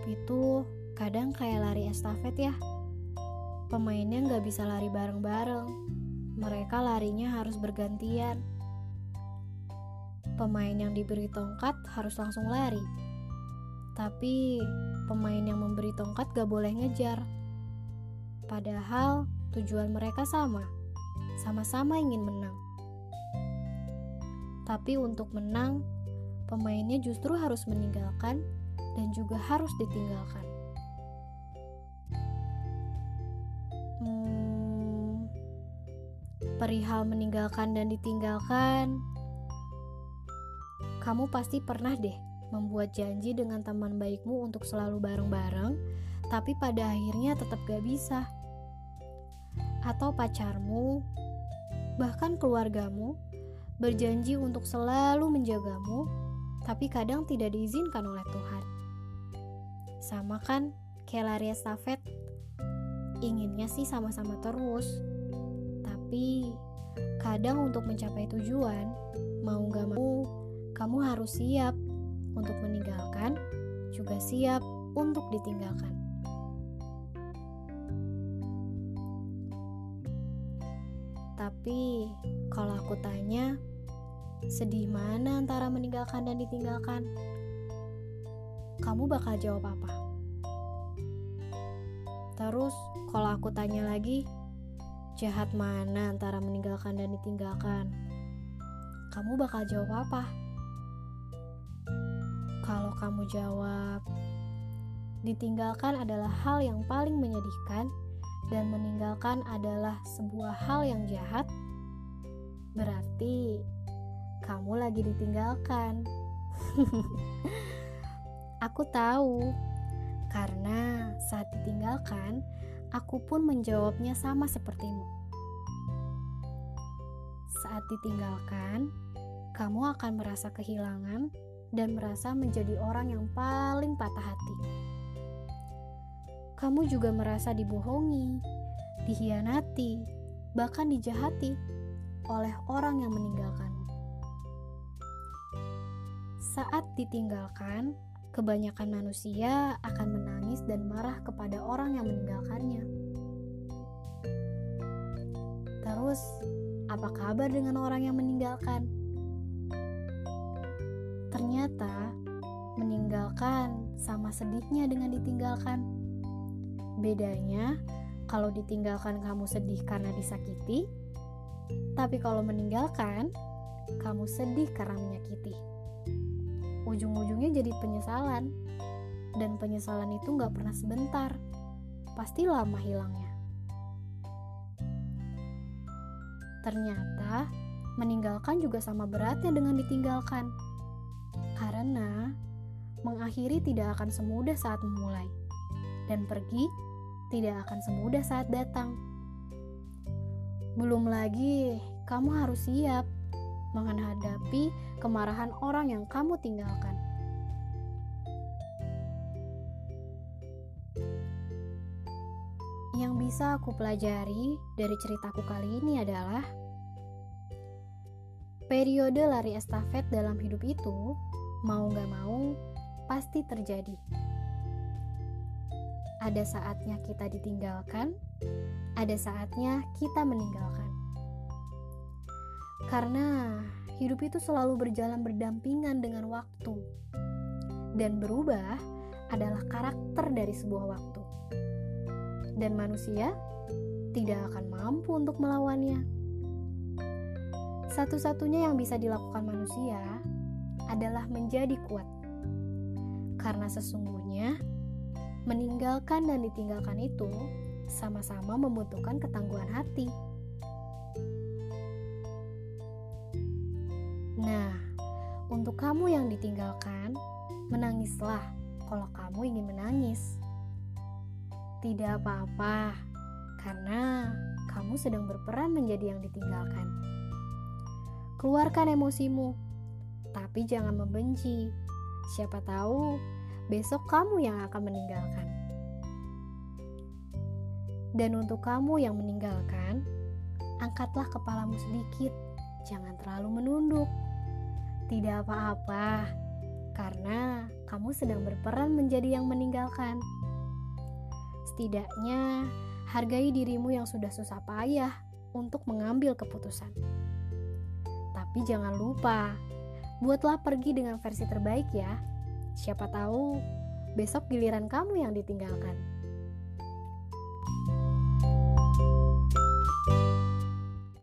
Hidup itu kadang kayak lari estafet ya. Pemainnya nggak bisa lari bareng-bareng. Mereka larinya harus bergantian. Pemain yang diberi tongkat harus langsung lari. Tapi pemain yang memberi tongkat gak boleh ngejar. Padahal tujuan mereka sama. Sama-sama ingin menang. Tapi untuk menang, pemainnya justru harus meninggalkan dan juga harus ditinggalkan. Hmm, perihal meninggalkan dan ditinggalkan, kamu pasti pernah deh membuat janji dengan teman baikmu untuk selalu bareng-bareng, tapi pada akhirnya tetap gak bisa. Atau pacarmu, bahkan keluargamu, berjanji untuk selalu menjagamu, tapi kadang tidak diizinkan oleh Tuhan. Sama kan, kayak lari estafet. Inginnya sih sama-sama terus, tapi kadang untuk mencapai tujuan, mau gak mau, kamu harus siap untuk meninggalkan, juga siap untuk ditinggalkan. Tapi, kalau aku tanya, sedih mana antara meninggalkan dan ditinggalkan? Kamu bakal jawab apa? Terus, kalau aku tanya lagi, jahat mana antara meninggalkan dan ditinggalkan? Kamu bakal jawab apa? Kalau kamu jawab, ditinggalkan adalah hal yang paling menyedihkan dan meninggalkan adalah sebuah hal yang jahat, berarti kamu lagi ditinggalkan. aku tahu, karena saat ditinggalkan, aku pun menjawabnya sama sepertimu. Saat ditinggalkan, kamu akan merasa kehilangan dan merasa menjadi orang yang paling patah hati. Kamu juga merasa dibohongi, dihianati, bahkan dijahati oleh orang yang meninggalkanmu. Saat ditinggalkan, kebanyakan manusia akan menangis dan marah kepada orang yang meninggalkannya. Terus, apa kabar dengan orang yang meninggalkan? Ternyata, meninggalkan sama sedihnya dengan ditinggalkan. Bedanya, kalau ditinggalkan kamu sedih karena disakiti, tapi kalau meninggalkan, kamu sedih karena menyakiti ujung-ujungnya jadi penyesalan. Dan penyesalan itu gak pernah sebentar, pasti lama hilangnya. Ternyata, meninggalkan juga sama beratnya dengan ditinggalkan. Karena, mengakhiri tidak akan semudah saat memulai. Dan pergi tidak akan semudah saat datang. Belum lagi, kamu harus siap menghadapi kemarahan orang yang kamu tinggalkan. Yang bisa aku pelajari dari ceritaku kali ini adalah periode lari estafet dalam hidup itu, mau gak mau, pasti terjadi. Ada saatnya kita ditinggalkan, ada saatnya kita meninggalkan. Karena hidup itu selalu berjalan berdampingan dengan waktu. Dan berubah adalah karakter dari sebuah waktu. Dan manusia tidak akan mampu untuk melawannya. Satu-satunya yang bisa dilakukan manusia adalah menjadi kuat. Karena sesungguhnya meninggalkan dan ditinggalkan itu sama-sama membutuhkan ketangguhan hati. Kamu yang ditinggalkan, menangislah kalau kamu ingin menangis. Tidak apa-apa, karena kamu sedang berperan menjadi yang ditinggalkan. Keluarkan emosimu, tapi jangan membenci. Siapa tahu besok kamu yang akan meninggalkan. Dan untuk kamu yang meninggalkan, angkatlah kepalamu sedikit, jangan terlalu menunduk. Tidak apa-apa, karena kamu sedang berperan menjadi yang meninggalkan. Setidaknya, hargai dirimu yang sudah susah payah untuk mengambil keputusan. Tapi jangan lupa, buatlah pergi dengan versi terbaik ya. Siapa tahu besok giliran kamu yang ditinggalkan.